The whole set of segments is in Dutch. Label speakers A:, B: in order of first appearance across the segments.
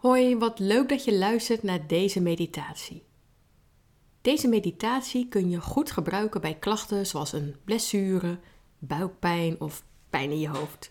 A: Hoi, wat leuk dat je luistert naar deze meditatie. Deze meditatie kun je goed gebruiken bij klachten zoals een blessure, buikpijn of pijn in je hoofd.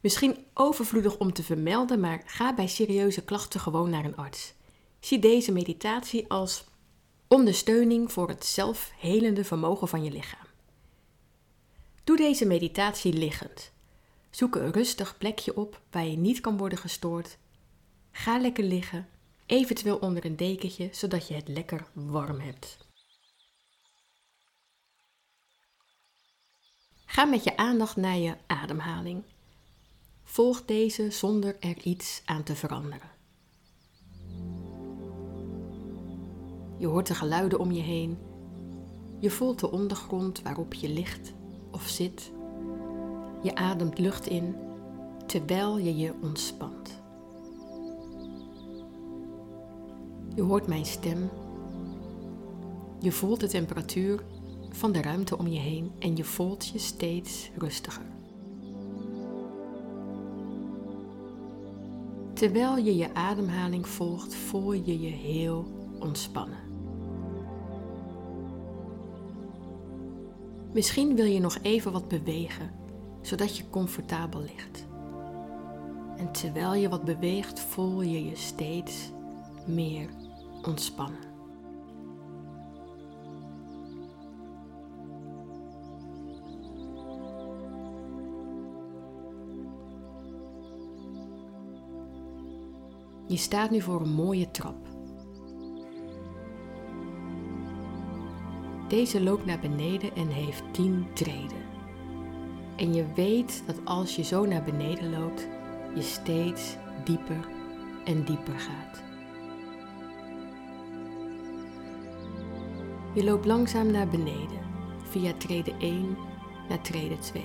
A: Misschien overvloedig om te vermelden, maar ga bij serieuze klachten gewoon naar een arts. Zie deze meditatie als ondersteuning voor het zelfhelende vermogen van je lichaam. Doe deze meditatie liggend. Zoek een rustig plekje op waar je niet kan worden gestoord. Ga lekker liggen, eventueel onder een dekentje, zodat je het lekker warm hebt. Ga met je aandacht naar je ademhaling. Volg deze zonder er iets aan te veranderen. Je hoort de geluiden om je heen. Je voelt de ondergrond waarop je ligt of zit. Je ademt lucht in terwijl je je ontspant. Je hoort mijn stem. Je voelt de temperatuur van de ruimte om je heen en je voelt je steeds rustiger. Terwijl je je ademhaling volgt, voel je je heel ontspannen. Misschien wil je nog even wat bewegen, zodat je comfortabel ligt. En terwijl je wat beweegt, voel je je steeds meer ontspannen. Je staat nu voor een mooie trap. Deze loopt naar beneden en heeft 10 treden. En je weet dat als je zo naar beneden loopt, je steeds dieper en dieper gaat. Je loopt langzaam naar beneden, via trede 1 naar trede 2.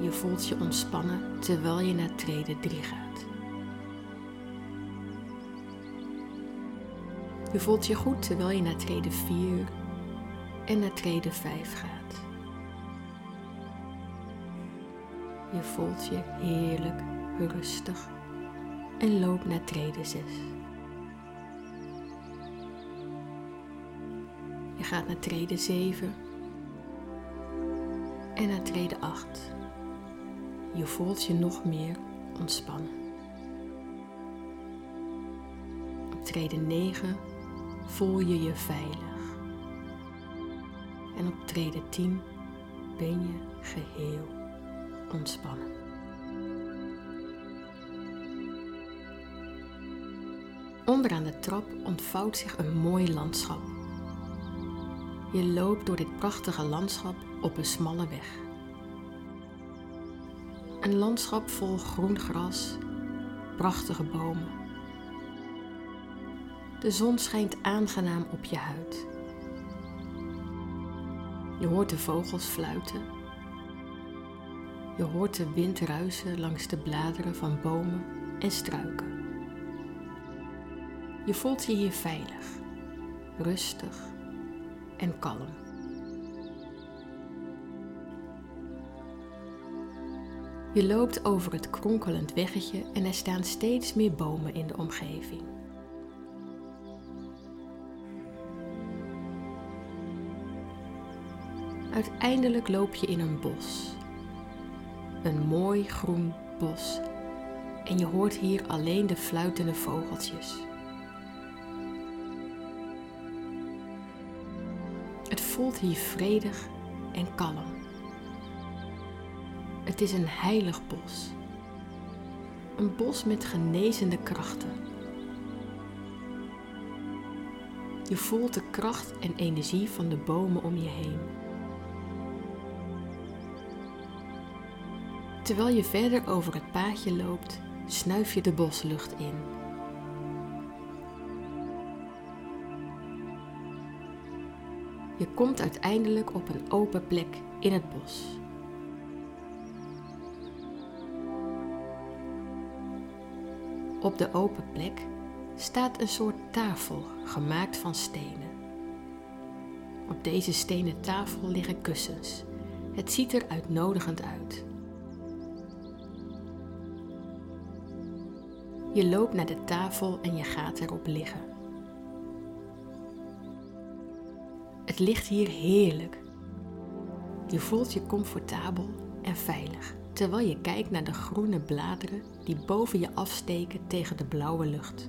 A: Je voelt je ontspannen terwijl je naar trede 3 gaat. Je voelt je goed terwijl je naar trede 4 en naar trede 5 gaat. Je voelt je heerlijk rustig en loopt naar trede 6. Gaat naar trede 7 en naar trede 8. Je voelt je nog meer ontspannen. Op trede 9 voel je je veilig. En op trede 10 ben je geheel ontspannen. Onderaan de trap ontvouwt zich een mooi landschap. Je loopt door dit prachtige landschap op een smalle weg. Een landschap vol groen gras, prachtige bomen. De zon schijnt aangenaam op je huid. Je hoort de vogels fluiten. Je hoort de wind ruisen langs de bladeren van bomen en struiken. Je voelt je hier veilig, rustig en kalm. Je loopt over het kronkelend weggetje en er staan steeds meer bomen in de omgeving. Uiteindelijk loop je in een bos. Een mooi groen bos. En je hoort hier alleen de fluitende vogeltjes. Voelt hier vredig en kalm. Het is een heilig bos. Een bos met genezende krachten. Je voelt de kracht en energie van de bomen om je heen. Terwijl je verder over het paadje loopt, snuif je de boslucht in. Je komt uiteindelijk op een open plek in het bos. Op de open plek staat een soort tafel gemaakt van stenen. Op deze stenen tafel liggen kussens. Het ziet er uitnodigend uit. Je loopt naar de tafel en je gaat erop liggen. Ligt hier heerlijk. Je voelt je comfortabel en veilig terwijl je kijkt naar de groene bladeren die boven je afsteken tegen de blauwe lucht.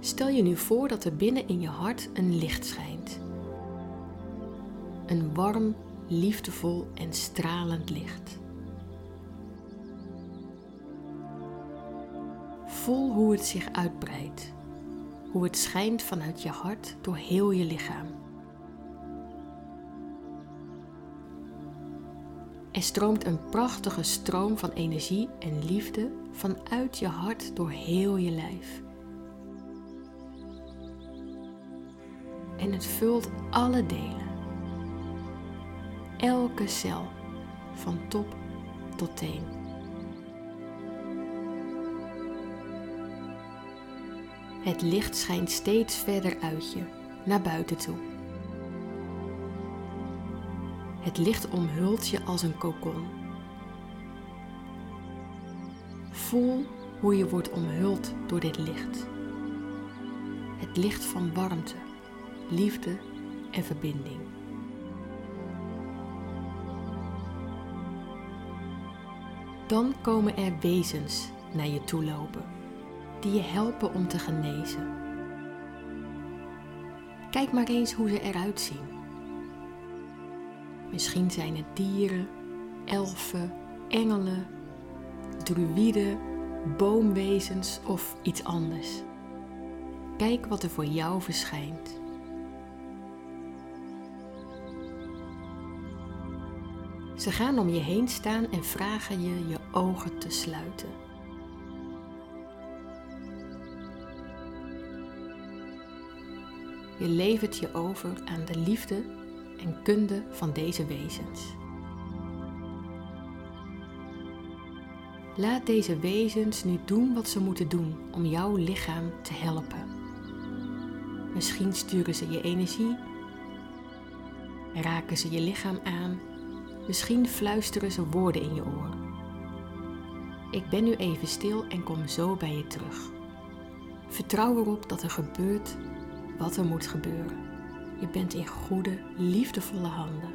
A: Stel je nu voor dat er binnen in je hart een licht schijnt. Een warm, liefdevol en stralend licht. Voel hoe het zich uitbreidt, hoe het schijnt vanuit je hart door heel je lichaam. Er stroomt een prachtige stroom van energie en liefde vanuit je hart door heel je lijf. En het vult alle delen. Elke cel, van top tot teen. Het licht schijnt steeds verder uit je, naar buiten toe. Het licht omhult je als een kokon. Voel hoe je wordt omhuld door dit licht. Het licht van warmte, liefde en verbinding. Dan komen er wezens naar je toe lopen, die je helpen om te genezen. Kijk maar eens hoe ze eruit zien. Misschien zijn het dieren, elfen, engelen, druïden, boomwezens of iets anders. Kijk wat er voor jou verschijnt. Ze gaan om je heen staan en vragen je je ogen te sluiten. Je levert je over aan de liefde en kunde van deze wezens. Laat deze wezens nu doen wat ze moeten doen om jouw lichaam te helpen. Misschien sturen ze je energie, raken ze je lichaam aan, misschien fluisteren ze woorden in je oor. Ik ben nu even stil en kom zo bij je terug. Vertrouw erop dat er gebeurt wat er moet gebeuren. Je bent in goede, liefdevolle handen.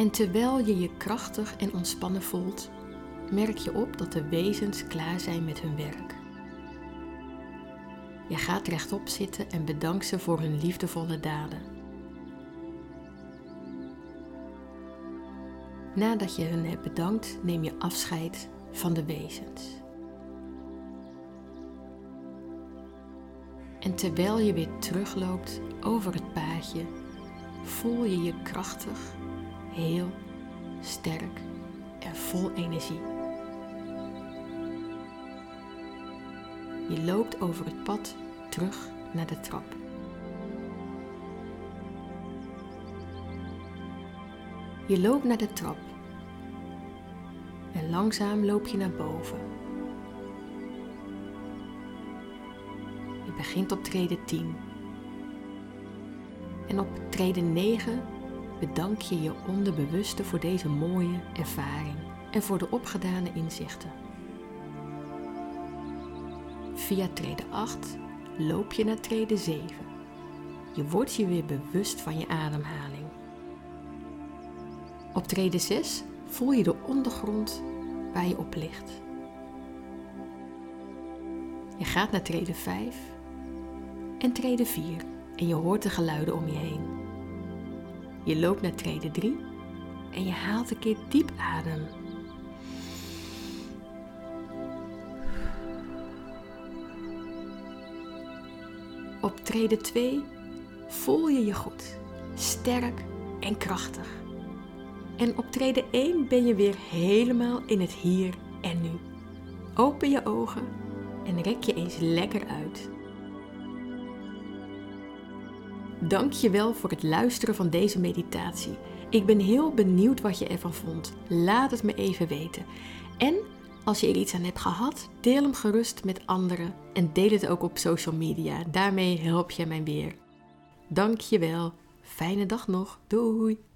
A: En terwijl je je krachtig en ontspannen voelt, merk je op dat de wezens klaar zijn met hun werk. Je gaat rechtop zitten en bedankt ze voor hun liefdevolle daden. Nadat je hen hebt bedankt, neem je afscheid van de wezens. En terwijl je weer terugloopt over het paadje, voel je je krachtig, heel, sterk en vol energie. Je loopt over het pad terug naar de trap. Je loopt naar de trap en langzaam loop je naar boven. Je begint op trede 10. En op trede 9 bedank je je onderbewuste voor deze mooie ervaring en voor de opgedane inzichten. Via trede 8 loop je naar trede 7. Je wordt je weer bewust van je ademhaling. Op trede 6 voel je de ondergrond waar je op ligt. Je gaat naar trede 5 en trede 4 en je hoort de geluiden om je heen. Je loopt naar trede 3 en je haalt een keer diep adem. Op trede 2 voel je je goed, sterk en krachtig. En op trede 1 ben je weer helemaal in het hier en nu. Open je ogen en rek je eens lekker uit. Dank je wel voor het luisteren van deze meditatie. Ik ben heel benieuwd wat je ervan vond. Laat het me even weten. En als je er iets aan hebt gehad, deel hem gerust met anderen en deel het ook op social media. Daarmee help je mij weer. Dank je wel. Fijne dag nog. Doei.